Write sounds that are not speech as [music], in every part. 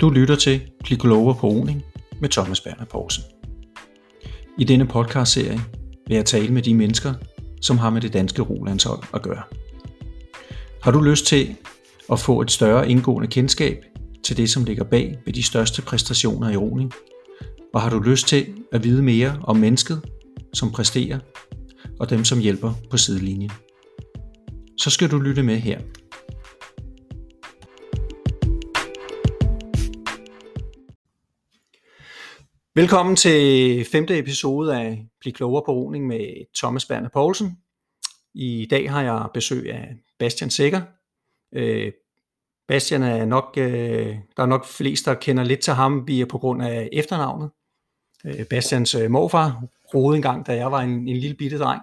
Du lytter til Glykolover på oning med Thomas Berner Poulsen. I denne podcastserie vil jeg tale med de mennesker, som har med det danske rolandshold at gøre. Har du lyst til at få et større indgående kendskab til det, som ligger bag ved de største præstationer i roning? Og har du lyst til at vide mere om mennesket, som præsterer, og dem, som hjælper på sidelinjen? Så skal du lytte med her. Velkommen til femte episode af Bliv klogere på roning med Thomas Berner Poulsen. I dag har jeg besøg af Bastian Sikker. Øh, Bastian er nok, øh, der er nok flest, der kender lidt til ham via på grund af efternavnet. Øh, Bastians øh, morfar roede engang, da jeg var en, en lille bitte dreng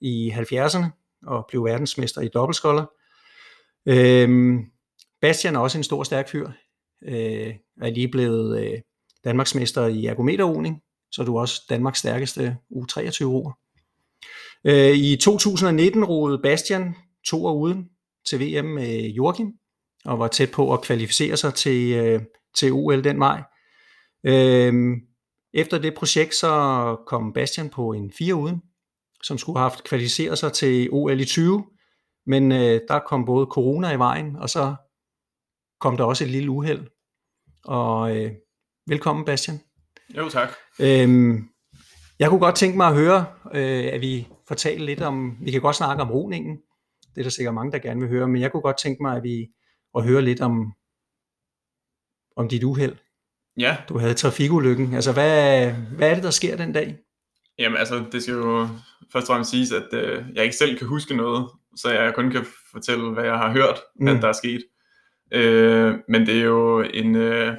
i 70'erne og blev verdensmester i dobbeltskolder. Øh, Bastian er også en stor, stærk fyr. Øh, er lige blevet Danmarksmester i ergometerroning, så du også Danmarks stærkeste U23-roer. Øh, I 2019 roede Bastian to år uden til VM med Joachim, og var tæt på at kvalificere sig til, øh, til OL den maj. Øh, efter det projekt så kom Bastian på en fire uden, som skulle have haft kvalificeret sig til OL i 20, men øh, der kom både corona i vejen, og så kom der også et lille uheld. Og øh, Velkommen, Bastian. Jo, tak. Øhm, jeg kunne godt tænke mig at høre, øh, at vi fortæller lidt om, vi kan godt snakke om roningen, det er der sikkert mange, der gerne vil høre, men jeg kunne godt tænke mig, at vi at høre lidt om, om dit uheld. Ja. Du havde trafikulykken. Altså, hvad, hvad er det, der sker den dag? Jamen, altså, det skal jo først og fremmest siges, at øh, jeg ikke selv kan huske noget, så jeg kun kan fortælle, hvad jeg har hørt, mm. at der er sket. Øh, men det er jo en... Øh,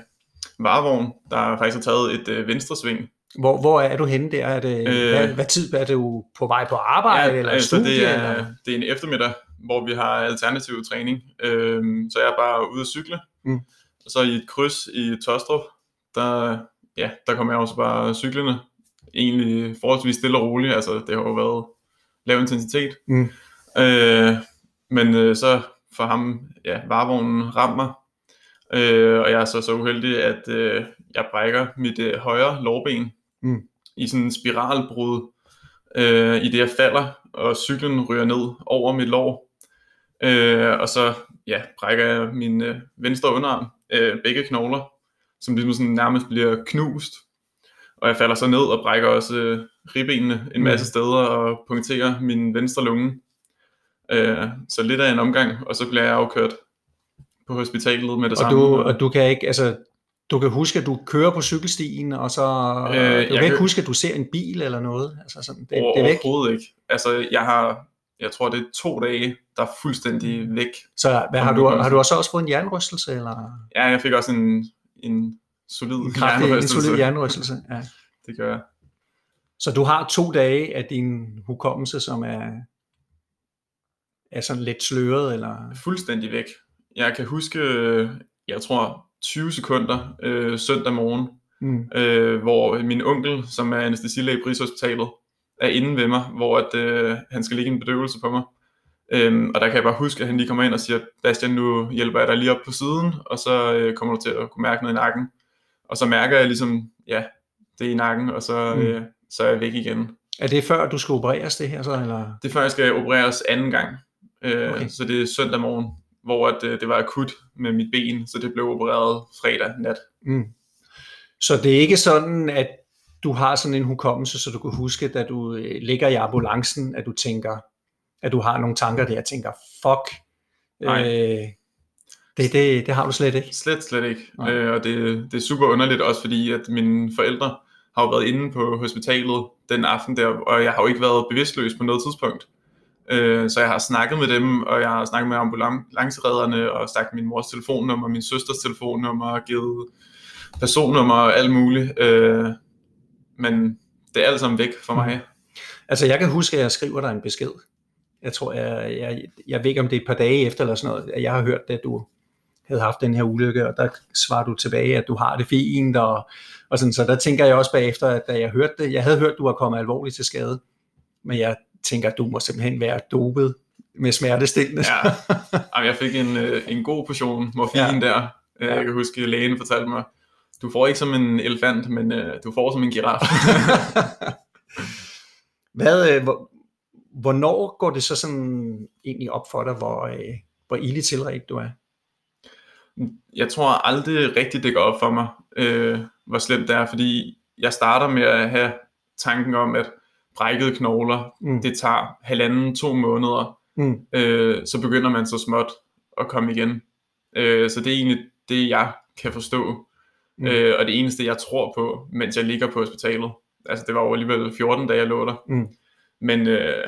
varevogn, der faktisk har taget et øh, venstresving. Hvor, hvor er du henne der? Er det, øh, hvad, hvad tid er du på vej på arbejde? Ja, eller altså, studie, det, er, eller? det er en eftermiddag, hvor vi har alternativ træning. Øh, så jeg er bare ude at cykle. Mm. Og så i et kryds i Tostrup, der, ja, der kommer jeg også bare cyklende. Egentlig forholdsvis stille og roligt. Altså, det har jo været lav intensitet. Mm. Øh, men øh, så for ham, ja, varevognen rammer mig, Øh, og jeg er så så uheldig, at øh, jeg brækker mit øh, højre lårben mm. i sådan en spiralbrud, øh, i det jeg falder, og cyklen ryger ned over mit lår. Øh, og så ja, brækker jeg min øh, venstre underarm, øh, begge knogler, som ligesom sådan nærmest bliver knust. Og jeg falder så ned og brækker også øh, ribbenene en masse mm. steder og punkterer min venstre lunge. Øh, så lidt af en omgang, og så bliver jeg afkørt på hospitalet med det og samme. Du, og du kan ikke, altså, du kan huske, at du kører på cykkelstien, og så øh, du kan ikke kan... huske, at du ser en bil eller noget. Altså sådan, det, Over, det er væk. Overhovedet ikke. Altså, jeg har, jeg tror, det er to dage, der er fuldstændig væk. Så hvad, har, du, har du også, også fået en jernrystelse? Eller? Ja, jeg fik også en, en solid en kraftig, jernrystelse. En solid jernrystelse, ja. Det gør jeg. Så du har to dage af din hukommelse, som er, er sådan lidt sløret? Eller? Fuldstændig væk jeg kan huske, jeg tror 20 sekunder øh, søndag morgen, mm. øh, hvor min onkel, som er anestesilæge på Rigshospitalet, er inde ved mig, hvor at, øh, han skal lægge en bedøvelse på mig. Øhm, og der kan jeg bare huske, at han lige kommer ind og siger, Bastian, nu hjælper jeg dig lige op på siden, og så øh, kommer du til at kunne mærke noget i nakken. Og så mærker jeg ligesom, ja, det er i nakken, og så, mm. øh, så er jeg væk igen. Er det før, du skal opereres det her så? Eller? Det er før, jeg skal opereres anden gang. Øh, okay. Så det er søndag morgen hvor at, øh, det var akut med mit ben, så det blev opereret fredag nat. Mm. Så det er ikke sådan, at du har sådan en hukommelse, så du kan huske, da du øh, ligger i ambulancen, at du tænker, at du har nogle tanker der, tænker, fuck, Nej. Øh, det, det, det har du slet ikke. Slet, slet ikke. Øh, og det, det er super underligt også, fordi at mine forældre har jo været inde på hospitalet den aften der, og jeg har jo ikke været bevidstløs på noget tidspunkt. Øh, så jeg har snakket med dem, og jeg har snakket med ambulanceredderne, og sagt min mors telefonnummer, min søsters telefonnummer, og givet personnummer og alt muligt. Øh, men det er alt sammen væk for mig. Mm. Altså jeg kan huske, at jeg skriver dig en besked. Jeg tror, jeg, jeg, jeg ved ikke, om det er et par dage efter eller sådan noget, at jeg har hørt, at du havde haft den her ulykke, og der svarer du tilbage, at du har det fint, og, og sådan, så der tænker jeg også bagefter, at da jeg hørte det, jeg havde hørt, at du var kommet alvorligt til skade, men jeg tænker, du må simpelthen være dopet med smertestillende. ja, [laughs] Jamen, jeg fik en, øh, en god portion morfin ja. der, Ja. Jeg kan huske, at lægen fortalte mig, du får ikke som en elefant, men uh, du får som en giraf. [laughs] Hvad, øh, hvor, hvornår går det så sådan egentlig op for dig, hvor, øh, hvor ilde tilret du er? Jeg tror aldrig rigtigt, det går op for mig, øh, hvor slemt det er, fordi jeg starter med at have tanken om, at brækkede knogler, mm. det tager halvanden, to måneder, mm. øh, så begynder man så småt at komme igen. Øh, så det er egentlig det, jeg kan forstå, mm. øh, og det eneste, jeg tror på, mens jeg ligger på hospitalet. Altså det var jo alligevel 14 dage, jeg lå der. Mm. Men øh,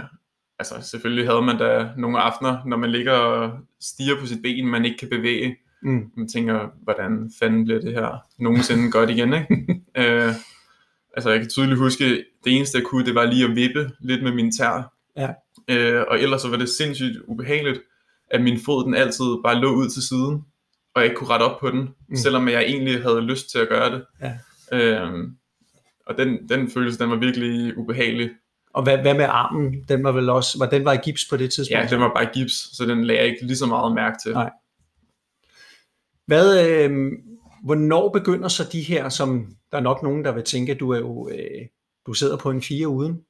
altså selvfølgelig havde man da nogle aftener, når man ligger og stiger på sit ben, man ikke kan bevæge. Mm. Man tænker, hvordan fanden bliver det her nogensinde godt igen, ikke? [laughs] øh, altså jeg kan tydeligt huske, det eneste jeg kunne, det var lige at vippe lidt med min tær. Ja. Øh, og ellers så var det sindssygt ubehageligt, at min fod den altid bare lå ud til siden, og jeg ikke kunne rette op på den, mm. selvom jeg egentlig havde lyst til at gøre det. Ja. Øh, og den, den følelse, den var virkelig ubehagelig. Og hvad, hvad med armen? Den var vel også, var den var i gips på det tidspunkt? Ja, den var bare i gips, så den lagde jeg ikke lige så meget mærke til. Nej. Hvad, øh, hvornår begynder så de her, som der er nok nogen, der vil tænke, at du er jo, øh, du sidder på en fire uden.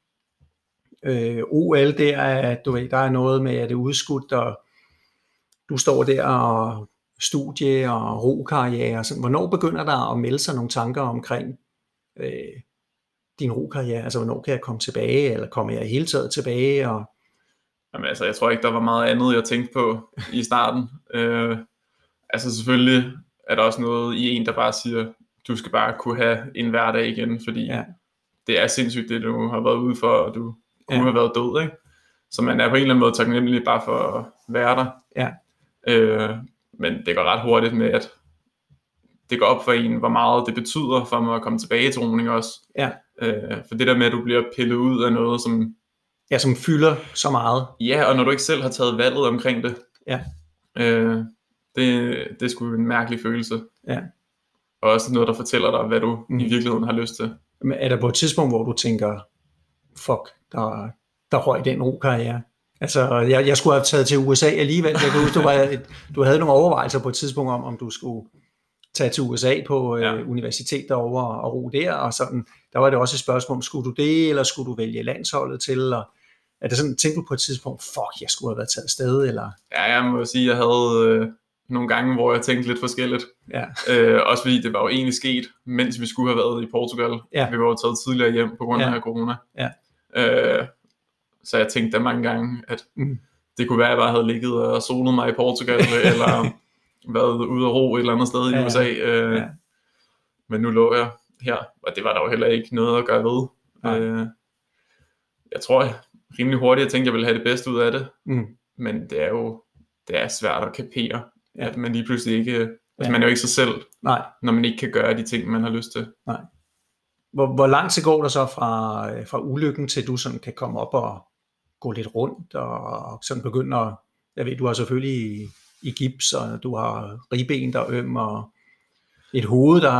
Øh, OL, der er, du ved, der er noget med, at det er udskudt, og du står der og studie og rokarriere. Sådan. Hvornår begynder der at melde sig nogle tanker omkring øh, din rokarriere? Altså, hvornår kan jeg komme tilbage, eller kommer jeg hele taget tilbage? Og... Jamen, altså, jeg tror ikke, der var meget andet, jeg tænkte på i starten. øh, altså, selvfølgelig er der også noget i en, der bare siger, du skal bare kunne have en hverdag igen, fordi ja. det er sindssygt, det du har været ude for, og du kunne ja. have været død, ikke? Så man er på en eller anden måde taknemmelig bare for at være der. Ja. Øh, men det går ret hurtigt med, at det går op for en, hvor meget det betyder for mig at komme tilbage til roning også. Ja. Øh, for det der med, at du bliver pillet ud af noget, som... Ja, som fylder så meget. Ja, og når du ikke selv har taget valget omkring det. Ja. Øh, det, det er sgu en mærkelig følelse. Ja. Og også noget, der fortæller dig, hvad du mm. i virkeligheden har lyst til. Men er der på et tidspunkt, hvor du tænker, fuck, der, der røg den ro-karriere? Altså, jeg, jeg skulle have taget til USA alligevel. Jeg kan huske, du, var, du havde nogle overvejelser på et tidspunkt om, om du skulle tage til USA på øh, ja. universitet derovre og ro der, og sådan, der var det også et spørgsmål om, skulle du det, eller skulle du vælge landsholdet til, og er det sådan, tænkte du på et tidspunkt, fuck, jeg skulle have været taget afsted, eller? Ja, jeg må sige, jeg havde øh, nogle gange, hvor jeg tænkte lidt forskelligt. Ja. Øh, også fordi det var jo egentlig sket, mens vi skulle have været i Portugal. Ja. Vi var jo taget tidligere hjem på grund af ja. corona. Ja. Øh, så jeg tænkte da mange gange, at mm. det kunne være, at jeg bare havde ligget og solet mig i Portugal, [laughs] eller været ude at ro et eller andet sted i ja, USA. Øh, ja. Men nu lå jeg her, og det var der jo heller ikke noget at gøre ved. Ja. Øh, jeg tror jeg rimelig hurtigt, jeg tænkte, jeg ville have det bedste ud af det. Mm. Men det er jo det er svært at kapere, ja. at man lige pludselig ikke, altså ja. man er jo ikke sig selv, Nej. når man ikke kan gøre de ting, man har lyst til. Nej. Hvor, hvor lang tid går der så fra, øh, fra ulykken til du sådan kan komme op og gå lidt rundt og sådan begynde at, jeg ved, du har selvfølgelig i gips, og du har ribben, der er øm, og et hoved, der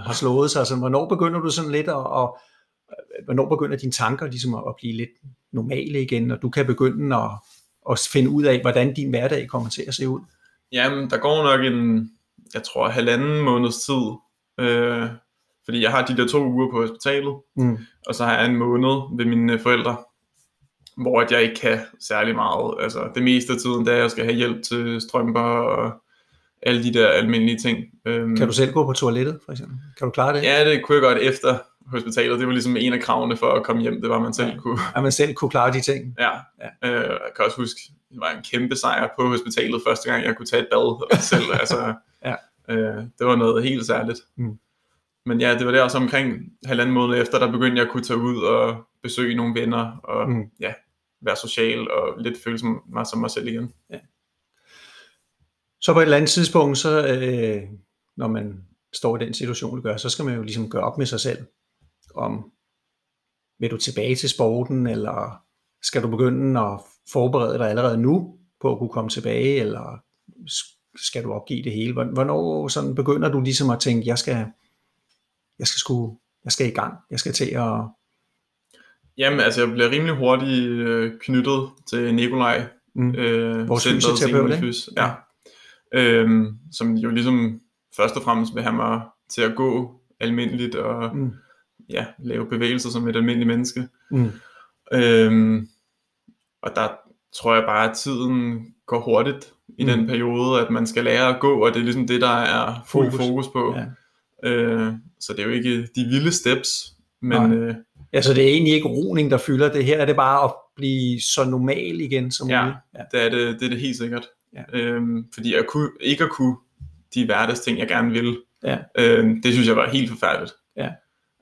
har slået sig. Så hvornår begynder du sådan lidt at, og, hvornår begynder dine tanker ligesom at, at blive lidt normale igen, og du kan begynde at, at finde ud af, hvordan din hverdag kommer til at se ud? Jamen, der går nok en, jeg tror, halvanden måneds tid, øh, fordi jeg har de der to uger på hospitalet, mm. og så har jeg en måned ved mine forældre, hvor at jeg ikke kan særlig meget. Altså det meste af tiden, der jeg skal have hjælp til strømper og alle de der almindelige ting. Øhm, kan du selv gå på toilettet, for eksempel? Kan du klare det? Ja, det kunne jeg godt efter hospitalet. Det var ligesom en af kravene for at komme hjem, det var, at man selv ja. kunne... At man selv kunne klare de ting. Ja, ja. Øh, jeg kan også huske, det var en kæmpe sejr på hospitalet, første gang jeg kunne tage et bad selv. [laughs] altså, ja. øh, det var noget helt særligt. Mm. Men ja, det var der også omkring halvanden måned efter, der begyndte jeg at kunne tage ud og besøge nogle venner, og mm. ja, være social og lidt føle mig som mig selv igen. Ja. Så på et eller andet tidspunkt, så øh, når man står i den situation, du gør, så skal man jo ligesom gøre op med sig selv, om vil du tilbage til sporten, eller skal du begynde at forberede dig allerede nu på at kunne komme tilbage, eller skal du opgive det hele? Hvornår sådan begynder du ligesom at tænke, jeg skal, jeg skal, sku, jeg skal i gang, jeg skal til at Jamen, altså jeg bliver rimelig hurtigt øh, knyttet til Nikolaj. Mm. Øh, Vores fysioterapeut, ikke? Ja. ja. Øhm, som jo ligesom først og fremmest vil have mig til at gå almindeligt og mm. ja, lave bevægelser som et almindeligt menneske. Mm. Øhm, og der tror jeg bare, at tiden går hurtigt i mm. den periode, at man skal lære at gå, og det er ligesom det, der er fuld fokus, fokus på. Ja. Øh, så det er jo ikke de vilde steps, men... Øh, altså det er egentlig ikke roning, der fylder det her, er det bare at blive så normal igen som ja, muligt? Ja, det er det, det er det helt sikkert. Ja. Øhm, fordi at kunne, ikke at kunne de hverdagsting, jeg gerne vil, ja. øhm, det synes jeg var helt forfærdeligt. Ja.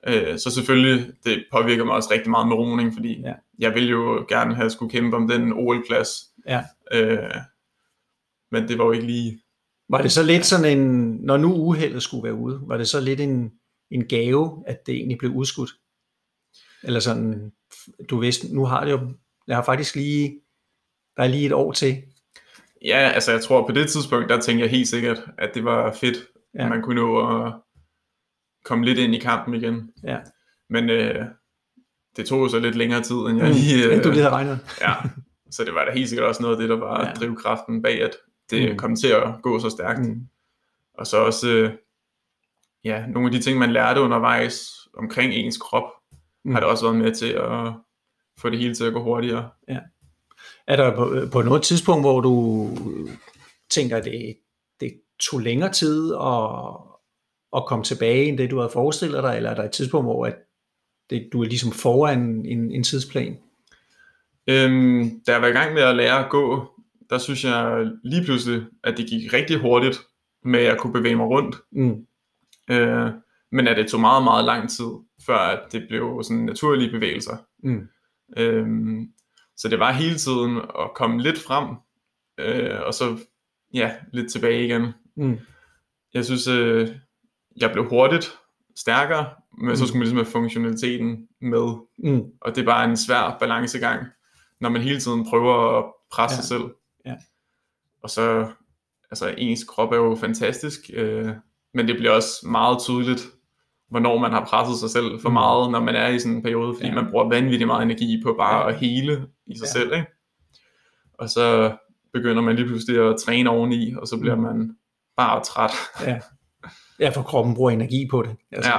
Øh, så selvfølgelig, det påvirker mig også rigtig meget med roning, fordi ja. jeg vil jo gerne have skulle kæmpe om den OL-plads. Ja. Øh, men det var jo ikke lige... Var det så lidt sådan en, når nu uheldet skulle være ude, var det så lidt en, en gave, at det egentlig blev udskudt? Eller sådan, du vidste, nu har det jo, jeg har faktisk lige, der er lige et år til. Ja, altså jeg tror på det tidspunkt, der tænkte jeg helt sikkert, at det var fedt, ja. at man kunne nå at komme lidt ind i kampen igen. Ja. Men øh, det tog jo så lidt længere tid, end jeg mm, lige... Øh, du lige havde regnet. ja, så det var da helt sikkert også noget af det, der var ja. drivkraften bag, at det mm. kom til at gå så stærkt. Mm. Og så også, øh, ja, nogle af de ting, man lærte undervejs omkring ens krop, mm. har det også været med til at få det hele til at gå hurtigere. Ja. Er der på, på noget tidspunkt, hvor du tænker, at det, det tog længere tid at, at komme tilbage, end det du havde forestillet dig, eller er der et tidspunkt, hvor at det, du er ligesom foran en, en tidsplan? Øhm, da jeg var i gang med at lære at gå, der synes jeg lige pludselig, at det gik rigtig hurtigt med at kunne bevæge mig rundt. Mm. Øh, men at det tog meget, meget lang tid, før at det blev sådan naturlige bevægelser. Mm. Øh, så det var hele tiden at komme lidt frem, øh, og så ja, lidt tilbage igen. Mm. Jeg synes, øh, jeg blev hurtigt stærkere, men mm. så skulle man ligesom have funktionaliteten med. Mm. Og det er bare en svær balancegang, når man hele tiden prøver at presse ja. sig selv. Ja. Og så, altså ens krop er jo fantastisk, øh, men det bliver også meget tydeligt, hvornår man har presset sig selv for mm. meget, når man er i sådan en periode, fordi ja. man bruger vanvittigt meget energi på bare at hele i sig ja. selv, ikke? Og så begynder man lige pludselig at træne oveni, og så bliver mm. man bare træt. Ja, ja for kroppen bruger energi på det. Altså. Ja,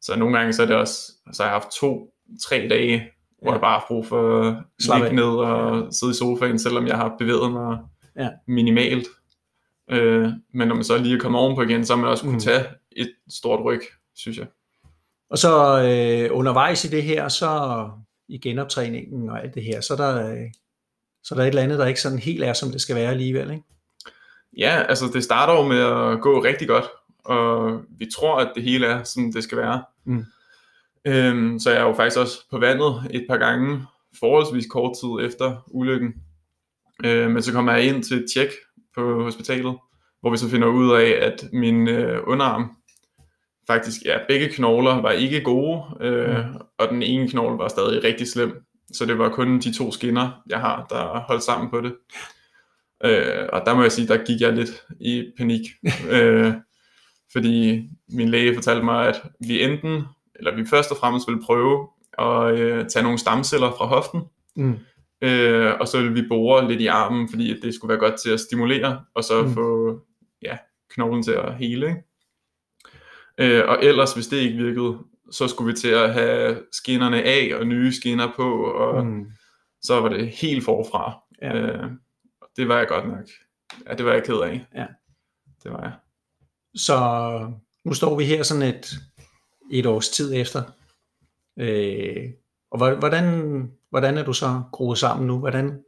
så nogle gange så er det også, så har jeg haft to, tre dage, hvor ja. jeg bare har brug for at ligge ned og ja. sidde i sofaen, selvom jeg har bevæget mig ja. minimalt. Øh, men når man så lige er kommet ovenpå igen, så har man også kunne mm. tage et stort ryg, synes jeg. Og så øh, undervejs i det her, så i genoptræningen og alt det her, så er der, øh, så er der et eller andet, der ikke sådan helt er, som det skal være alligevel, ikke? Ja, altså det starter jo med at gå rigtig godt, og vi tror, at det hele er, som det skal være. Mm. Øhm, så jeg er jo faktisk også på vandet et par gange, forholdsvis kort tid efter ulykken. Øh, men så kommer jeg ind til et tjek på hospitalet, hvor vi så finder ud af, at min øh, underarm, faktisk, ja, begge knogler var ikke gode, øh, mm. og den ene knogle var stadig rigtig slem. Så det var kun de to skinner, jeg har, der holdt sammen på det. Øh, og der må jeg sige, der gik jeg lidt i panik. [laughs] øh, fordi min læge fortalte mig, at vi enten, eller vi først og fremmest ville prøve at øh, tage nogle stamceller fra hoften, mm. øh, og så ville vi bore lidt i armen, fordi det skulle være godt til at stimulere, og så mm. få ja, knoglen til at hele. Ikke? Øh, og ellers, hvis det ikke virkede, så skulle vi til at have skinnerne af og nye skinner på, og mm. så var det helt forfra. Ja. Øh, det var jeg godt nok. Ja, det var jeg ked af. Ja. Det var jeg. Så nu står vi her sådan et, et års tid efter. Øh, og hvordan, hvordan er du så groet sammen nu? Hvordan,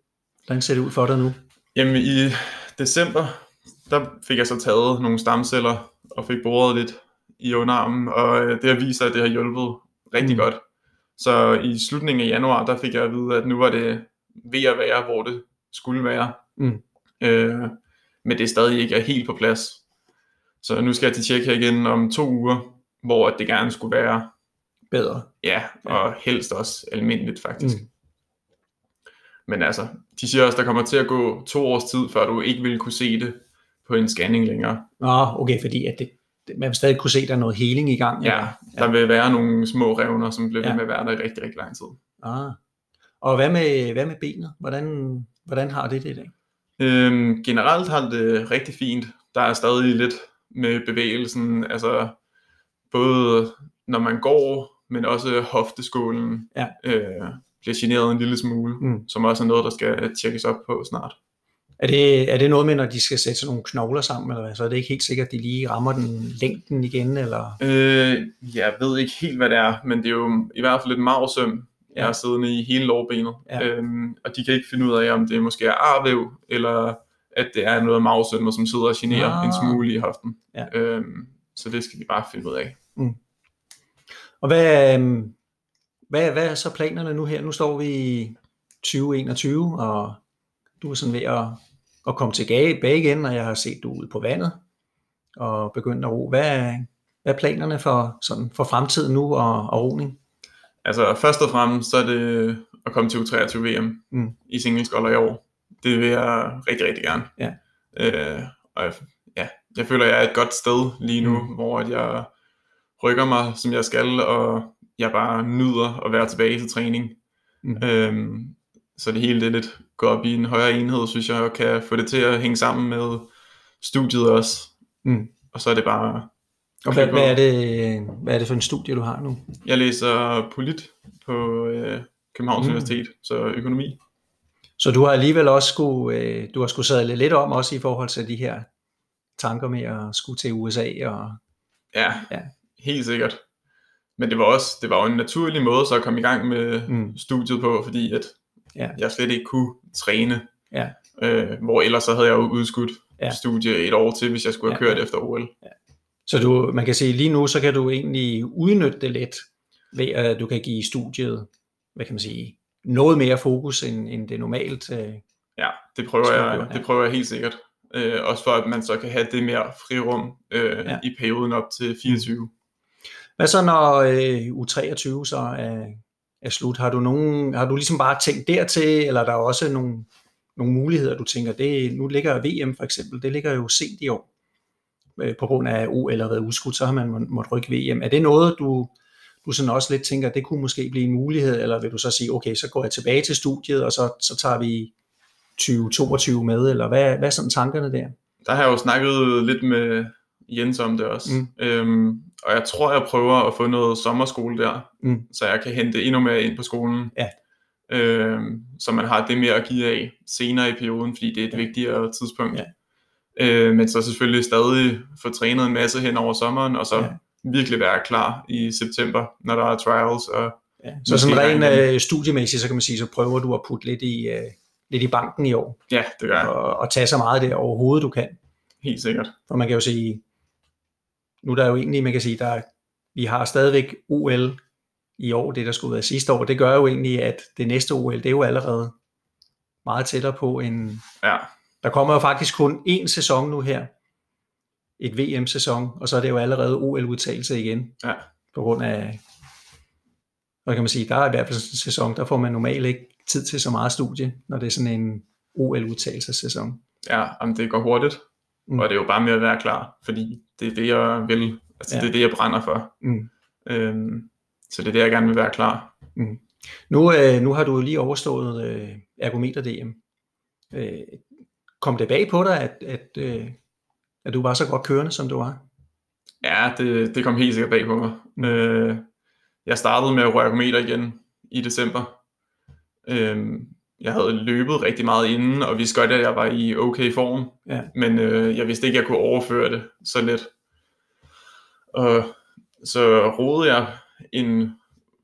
hvordan ser det ud for dig nu? Jamen i december, der fik jeg så taget nogle stamceller og fik boret lidt i underarmen, og øh, det har vist sig, at det har hjulpet rigtig mm. godt. Så i slutningen af januar, der fik jeg at vide, at nu var det ved at være, hvor det skulle være. Mm. Øh, men det er stadig ikke er helt på plads. Så nu skal jeg til tjek her igen om to uger, hvor det gerne skulle være bedre. Ja, og ja. helst også almindeligt faktisk. Mm. Men altså, de siger også, der kommer til at gå to års tid, før du ikke vil kunne se det på en scanning længere. Nå, okay, fordi at det, man vil stadig kunne se, at der er noget heling i gang. Ja, ja. der vil være nogle små revner, som bliver ja. ved med at være der i rigtig, rigtig lang tid. Ah. Og hvad med, hvad med benet? Hvordan, hvordan har det det i dag? Øhm, generelt har det rigtig fint. Der er stadig lidt med bevægelsen, altså både når man går, men også hofteskålen Ja. øh, bliver generet en lille smule, Mm. som også er noget, der skal tjekkes op på snart. Er det, er det noget med, når de skal sætte sådan nogle knogler sammen, eller hvad? Så er det ikke helt sikkert, at de lige rammer den længden igen, eller? Øh, jeg ved ikke helt, hvad det er, men det er jo i hvert fald et mavsøm, jeg Ja. har siddende i hele lårbenet. Ja. Øhm, og de kan ikke finde ud af, om det måske er arvæv, eller at det er noget mavsømmer, som sidder og generer Ah. en smule i hoften. Ja. Øhm, så det skal de bare finde ud af. Og hvad, øhm, hvad, hvad er så planerne nu her? Nu står vi i 2021, og du er sådan ved at, at komme tilbage igen, og jeg har set du ude på vandet og begyndt at ro. Hvad, er- hvad er planerne for, sådan, for fremtiden nu og, og roning? Altså først og fremmest, så er det at komme til U23 VM Mm. i singleskolder i år. Det vil jeg rigtig, rigtig gerne. Ja. Øh, og jeg, ja, jeg føler, jeg er et godt sted lige nu, Mm. hvor jeg rykker mig, som jeg skal, og jeg bare nyder at være tilbage til træning. Mm. Øhm, så det hele det er lidt gå op i en højere enhed, synes jeg, og kan få det til at hænge sammen med studiet også. Mm. Og så er det bare, Og hvad, hvad, er det, hvad er det for en studie, du har nu? jeg læser polit på øh, Københavns Mm. Universitet, så økonomi. Så du har alligevel også skulle, øh, du har skulle sadle lidt om også i forhold til de her tanker med at skulle til USA og Ja, Ja. helt sikkert. Men det var også det var jo en naturlig måde så at komme i gang med mm. studiet på, fordi at Ja. jeg slet ikke kunne træne. Ja. Øh, hvor ellers så havde jeg jo udskudt Ja. ja. studie et år til, hvis jeg skulle have Ja. kørt efter OL. Så du, man kan sige, lige nu, så kan du egentlig udnytte det lidt, ved at du kan give studiet, hvad kan man sige, noget mere fokus, end, end det normalt. Øh, Ja, det prøver, jeg, ja. det prøver jeg helt sikkert. Øh, også for at man så kan have det mere frirum øh, Ja. ja. i perioden op til 24. hvad så når øh, U23 så er, er slut? Har du, nogen, har du ligesom bare tænkt dertil, eller er der også nogle, nogle muligheder, du tænker, det, nu ligger VM for eksempel, det ligger jo sent i år, øh, på grund af OL har været udskudt, så har man må, måttet rykke VM. Er det noget, du, du sådan også lidt tænker, det kunne måske blive en mulighed, eller vil du så sige, okay, så går jeg tilbage til studiet, og så, så tager vi 2022 med, eller hvad, hvad er sådan tankerne der? Der har jeg jo snakket lidt med Jens om det også. Mm. Øhm, og jeg tror, jeg prøver at få noget sommerskole der, Mm. så jeg kan hente endnu mere ind på skolen. Ja. Øhm, så man har det mere at give af senere i perioden, fordi det er et Ja. vigtigere tidspunkt. Ja. Øh, men så selvfølgelig stadig få trænet en masse hen over sommeren, og så Ja. virkelig være klar i september, når der er trials. Og, Ja. Så sådan rent øh, studiemæssigt, så kan man sige, så prøver du at putte lidt i, øh, lidt i banken i år, ja, det gør jeg. og, og tage så meget der overhovedet du kan. Helt sikkert. For man kan jo sige, nu er der jo egentlig, man kan sige, der er, vi har stadigvæk OL i år, det der skulle være sidste år. Det gør jo egentlig, at det næste OL, det er jo allerede meget tættere på end... Ja, Der kommer jo faktisk kun én sæson nu her. Et VM-sæson, og så er det jo allerede OL-udtagelse igen. Ja. På grund af, hvad kan man sige, der er i hvert fald en sæson, der får man normalt ikke tid til så meget studie, når det er sådan en OL-udtagelsessæson. ja jamen, det går hurtigt. Mm. Og det er jo bare med at være klar, fordi det er det, jeg vil. Altså, Ja. det er det, jeg brænder for. Mm. Øhm, så det er det, jeg gerne vil være klar. Nu, øh, nu har du lige overstået øh, ergometer-DM. Øh, kom det bag på dig, at, at, øh, at du var så godt kørende, som du var? Ja, det, det kom helt sikkert bag på mig. Mm. Øh, jeg startede med at røre ergometer igen i december. Øh, jeg havde løbet rigtig meget inden, og vidste godt, at jeg var i okay form. Ja. Men øh, jeg vidste ikke, at jeg kunne overføre det så let. Og så rodede jeg en,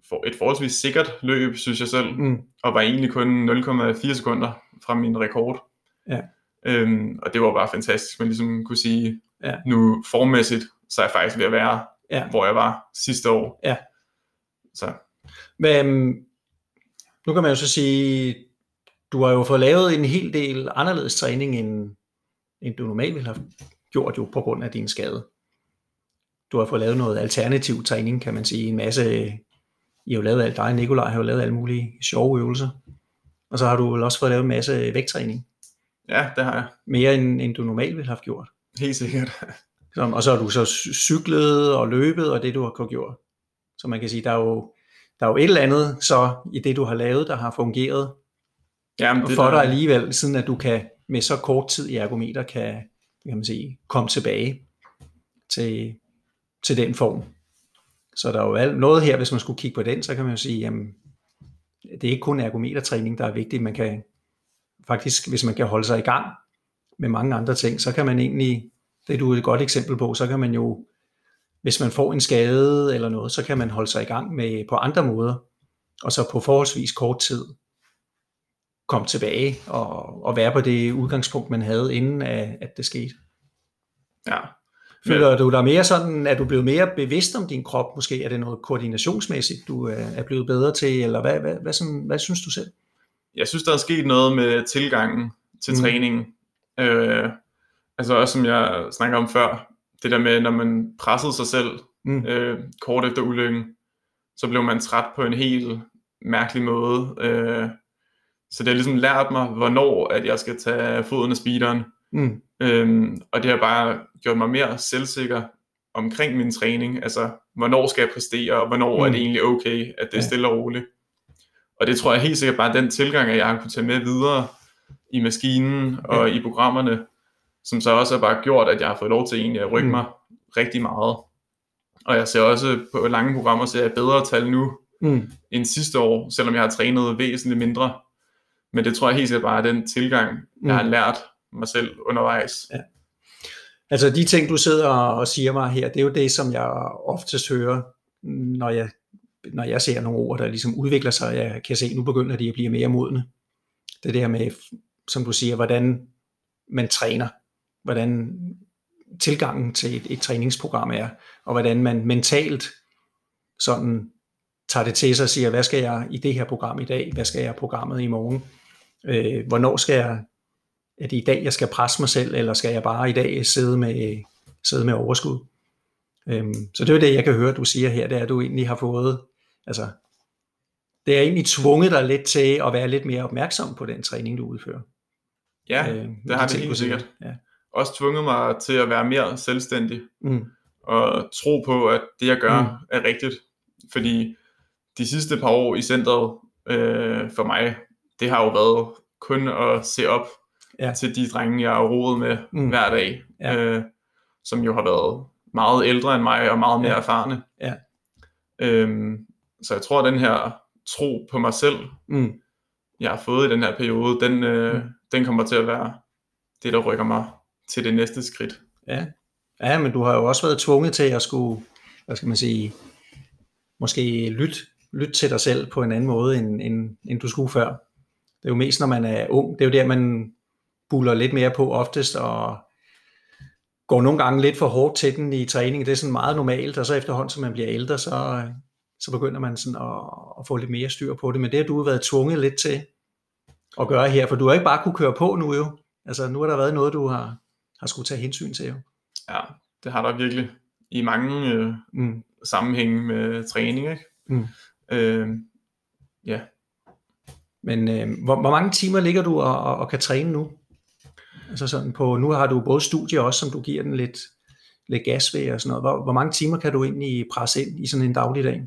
for, et forholdsvis sikkert løb, synes jeg selv, Mm. og var egentlig kun 0,4 sekunder fra min rekord. Ja. Øhm, og det var bare fantastisk, man ligesom kunne sige, Ja. nu formmæssigt, så er jeg faktisk ved at være, Ja. hvor jeg var sidste år. Ja. Så Men øhm, nu kan man jo så sige, du har jo fået lavet en hel del anderledes træning, end, end du normalt ville have gjort jo på grund af din skade. Du har fået lavet noget alternativ træning, kan man sige. En masse, I har jo lavet alt, dig og Nikolaj har jo lavet alle mulige sjove øvelser. Og så har du vel også fået lavet en masse vægttræning. ja, det har jeg. Mere end, end du normalt ville have gjort. Helt sikkert. Så, og så har du så cy- cyklet og løbet, og det du har gjort. Så man kan sige, der er jo, der er jo et eller andet så i det, du har lavet, der har fungeret Jamen, det for der- dig alligevel, siden at du kan med så kort tid i ergometer kan, kan man sige, komme tilbage. til, til den form. Så der er jo alt, noget her, hvis man skulle kigge på den, så kan man jo sige, jamen, det er ikke kun ergometertræning, der er vigtigt. Man kan faktisk, hvis man kan holde sig i gang med mange andre ting, så kan man egentlig, det er du et godt eksempel på, så kan man jo, hvis man får en skade eller noget, så kan man holde sig i gang med på andre måder, og så på forholdsvis kort tid komme tilbage og, og være på det udgangspunkt, man havde inden at, at det skete. Ja. Føler du dig mere sådan, at du blevet mere bevidst om din krop? Måske er det noget koordinationsmæssigt, du er blevet bedre til, eller hvad, hvad, hvad, sådan, hvad synes du selv? Jeg synes, der er sket noget med tilgangen til mm. træningen. Øh, altså også som jeg snakker om før, det der med, når man pressede sig selv mm. øh, kort efter ulykken, så blev man træt på en helt mærkelig måde. Øh, så det har ligesom lært mig, hvornår at jeg skal tage foden af speederen. Mm. Øhm, og det har bare gjort mig mere selvsikker omkring min træning. Altså, hvornår skal jeg præstere, og hvornår mm. er det egentlig okay, at det er stille og roligt. Og det tror jeg helt sikkert bare den tilgang, at jeg har kunnet tage med videre i maskinen og ja. i programmerne, som så også har bare gjort, at jeg har fået lov til egentlig at rykke mm. mig rigtig meget. Og jeg ser også på lange programmer, så jeg bedre tal nu mm. end sidste år, selvom jeg har trænet væsentligt mindre. Men det tror jeg helt sikkert bare er den tilgang, jeg har mm. lært mig selv undervejs. Ja. Altså de ting, du sidder og siger mig her, det er jo det, som jeg oftest hører, når jeg, når jeg ser nogle ord, der ligesom udvikler sig. Jeg kan se, nu begynder de at blive mere modne. Det der med, som du siger, hvordan man træner, hvordan tilgangen til et, et træningsprogram er, og hvordan man mentalt sådan tager det til sig og siger, hvad skal jeg i det her program i dag, hvad skal jeg i programmet i morgen, øh, hvornår skal jeg, er det i dag, jeg skal presse mig selv, eller skal jeg bare i dag sidde med, sidde med overskud. Øhm, så det er det, jeg kan høre, du siger her, det er, at du egentlig har fået, altså, det er egentlig tvunget dig lidt til at være lidt mere opmærksom på den træning, du udfører. Ja, øh, det har det helt sikkert. Ja. Også tvunget mig til at være mere selvstændig, mm. og tro på, at det jeg gør mm. er rigtigt. Fordi de sidste par år i centret øh, for mig, det har jo været kun at se op ja. til de drenge, jeg har roet med mm. hver dag, ja. øh, som jo har været meget ældre end mig og meget mere ja. erfarne. Ja. Øhm, så jeg tror, at den her tro på mig selv, mm. jeg har fået i den her periode, den, øh, mm. den kommer til at være det, der rykker mig til det næste skridt. Ja. ja, men du har jo også været tvunget til at skulle, hvad skal man sige, måske lytte lyt til dig selv på en anden måde, end, end, end du skulle før. Det er jo mest, når man er ung. Det er jo der, man buller lidt mere på oftest, og går nogle gange lidt for hårdt til den i træning. Det er sådan meget normalt, og så efterhånden, som man bliver ældre, så, så begynder man sådan at, at få lidt mere styr på det. Men det har du været tvunget lidt til at gøre her, for du har ikke bare kunne køre på nu jo. Altså nu har der været noget, du har, har skulle tage hensyn til jo. Ja, det har der virkelig i mange øh, mm. sammenhænge med træning. Ikke? Mm. Øh, ja, men øh, hvor, hvor mange timer ligger du og, og, og kan træne nu? Altså sådan på, nu har du både studier også, som du giver den lidt, lidt gas ved og sådan noget. Hvor, hvor mange timer kan du egentlig presse ind i sådan en dagligdag?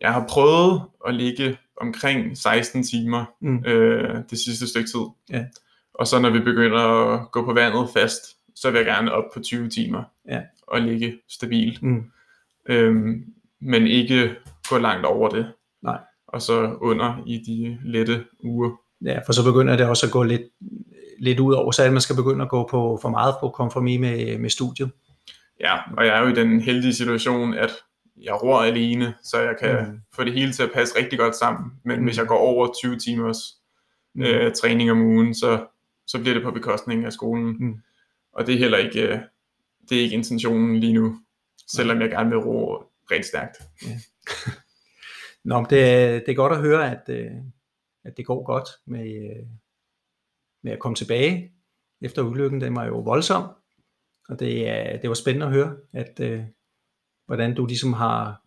Jeg har prøvet at ligge omkring 16 timer mm. øh, det sidste stykke tid. Ja. Og så når vi begynder at gå på vandet fast, så vil jeg gerne op på 20 timer ja. og ligge stabilt. Mm. Øhm, men ikke gå langt over det. Nej og så under i de lette uger. Ja, for så begynder det også at gå lidt, lidt ud over, så at man skal begynde at gå på for meget på kompromis med, med studiet. Ja, og jeg er jo i den heldige situation, at jeg ror alene, så jeg kan mm. få det hele til at passe rigtig godt sammen. Men mm. hvis jeg går over 20 timers mm. øh, træning om ugen, så, så bliver det på bekostning af skolen. Mm. Og det er heller ikke, øh, det er ikke intentionen lige nu, selvom jeg gerne vil ro rigtig stærkt. Ja. [laughs] Nå, det, det er godt at høre, at, øh, at det går godt med, øh, med at komme tilbage efter ulykken. Den var jo voldsom, og det, er, det var spændende at høre, at, øh, hvordan du ligesom har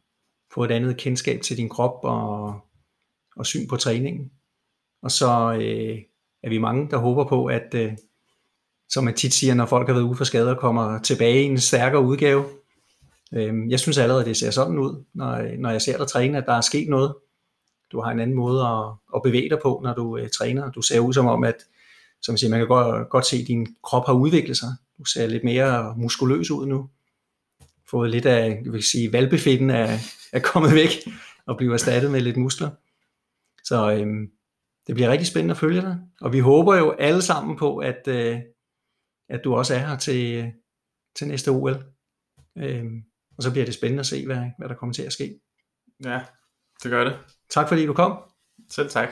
fået et andet kendskab til din krop og, og syn på træningen. Og så øh, er vi mange, der håber på, at øh, som man tit siger, når folk har været ude for skader, kommer tilbage i en stærkere udgave, Øh, jeg synes allerede, det ser sådan ud, når, når jeg ser dig træne, at der er sket noget. Du har en anden måde at, at bevæge dig på, når du øh, træner. Du ser ud som om, at som jeg siger, man kan godt, godt se, at din krop har udviklet sig. Du ser lidt mere muskuløs ud nu. fået lidt af, jeg vil sige, valgbefitten er, er kommet væk og bliver erstattet med lidt muskler. Så øhm, det bliver rigtig spændende at følge dig, og vi håber jo alle sammen på, at, øh, at du også er her til, til næste OL. Øhm, og så bliver det spændende at se, hvad, hvad der kommer til at ske. Ja, det gør det. Tak fordi du kom. Selv tak.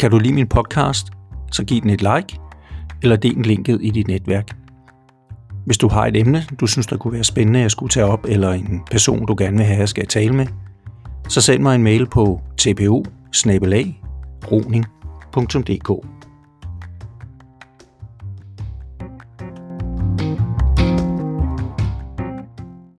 Kan du lide min podcast, så giv den et like, eller del den linket i dit netværk. Hvis du har et emne, du synes, der kunne være spændende, at jeg skulle tage op, eller en person, du gerne vil have, jeg skal tale med, så send mig en mail på tpu roning.dk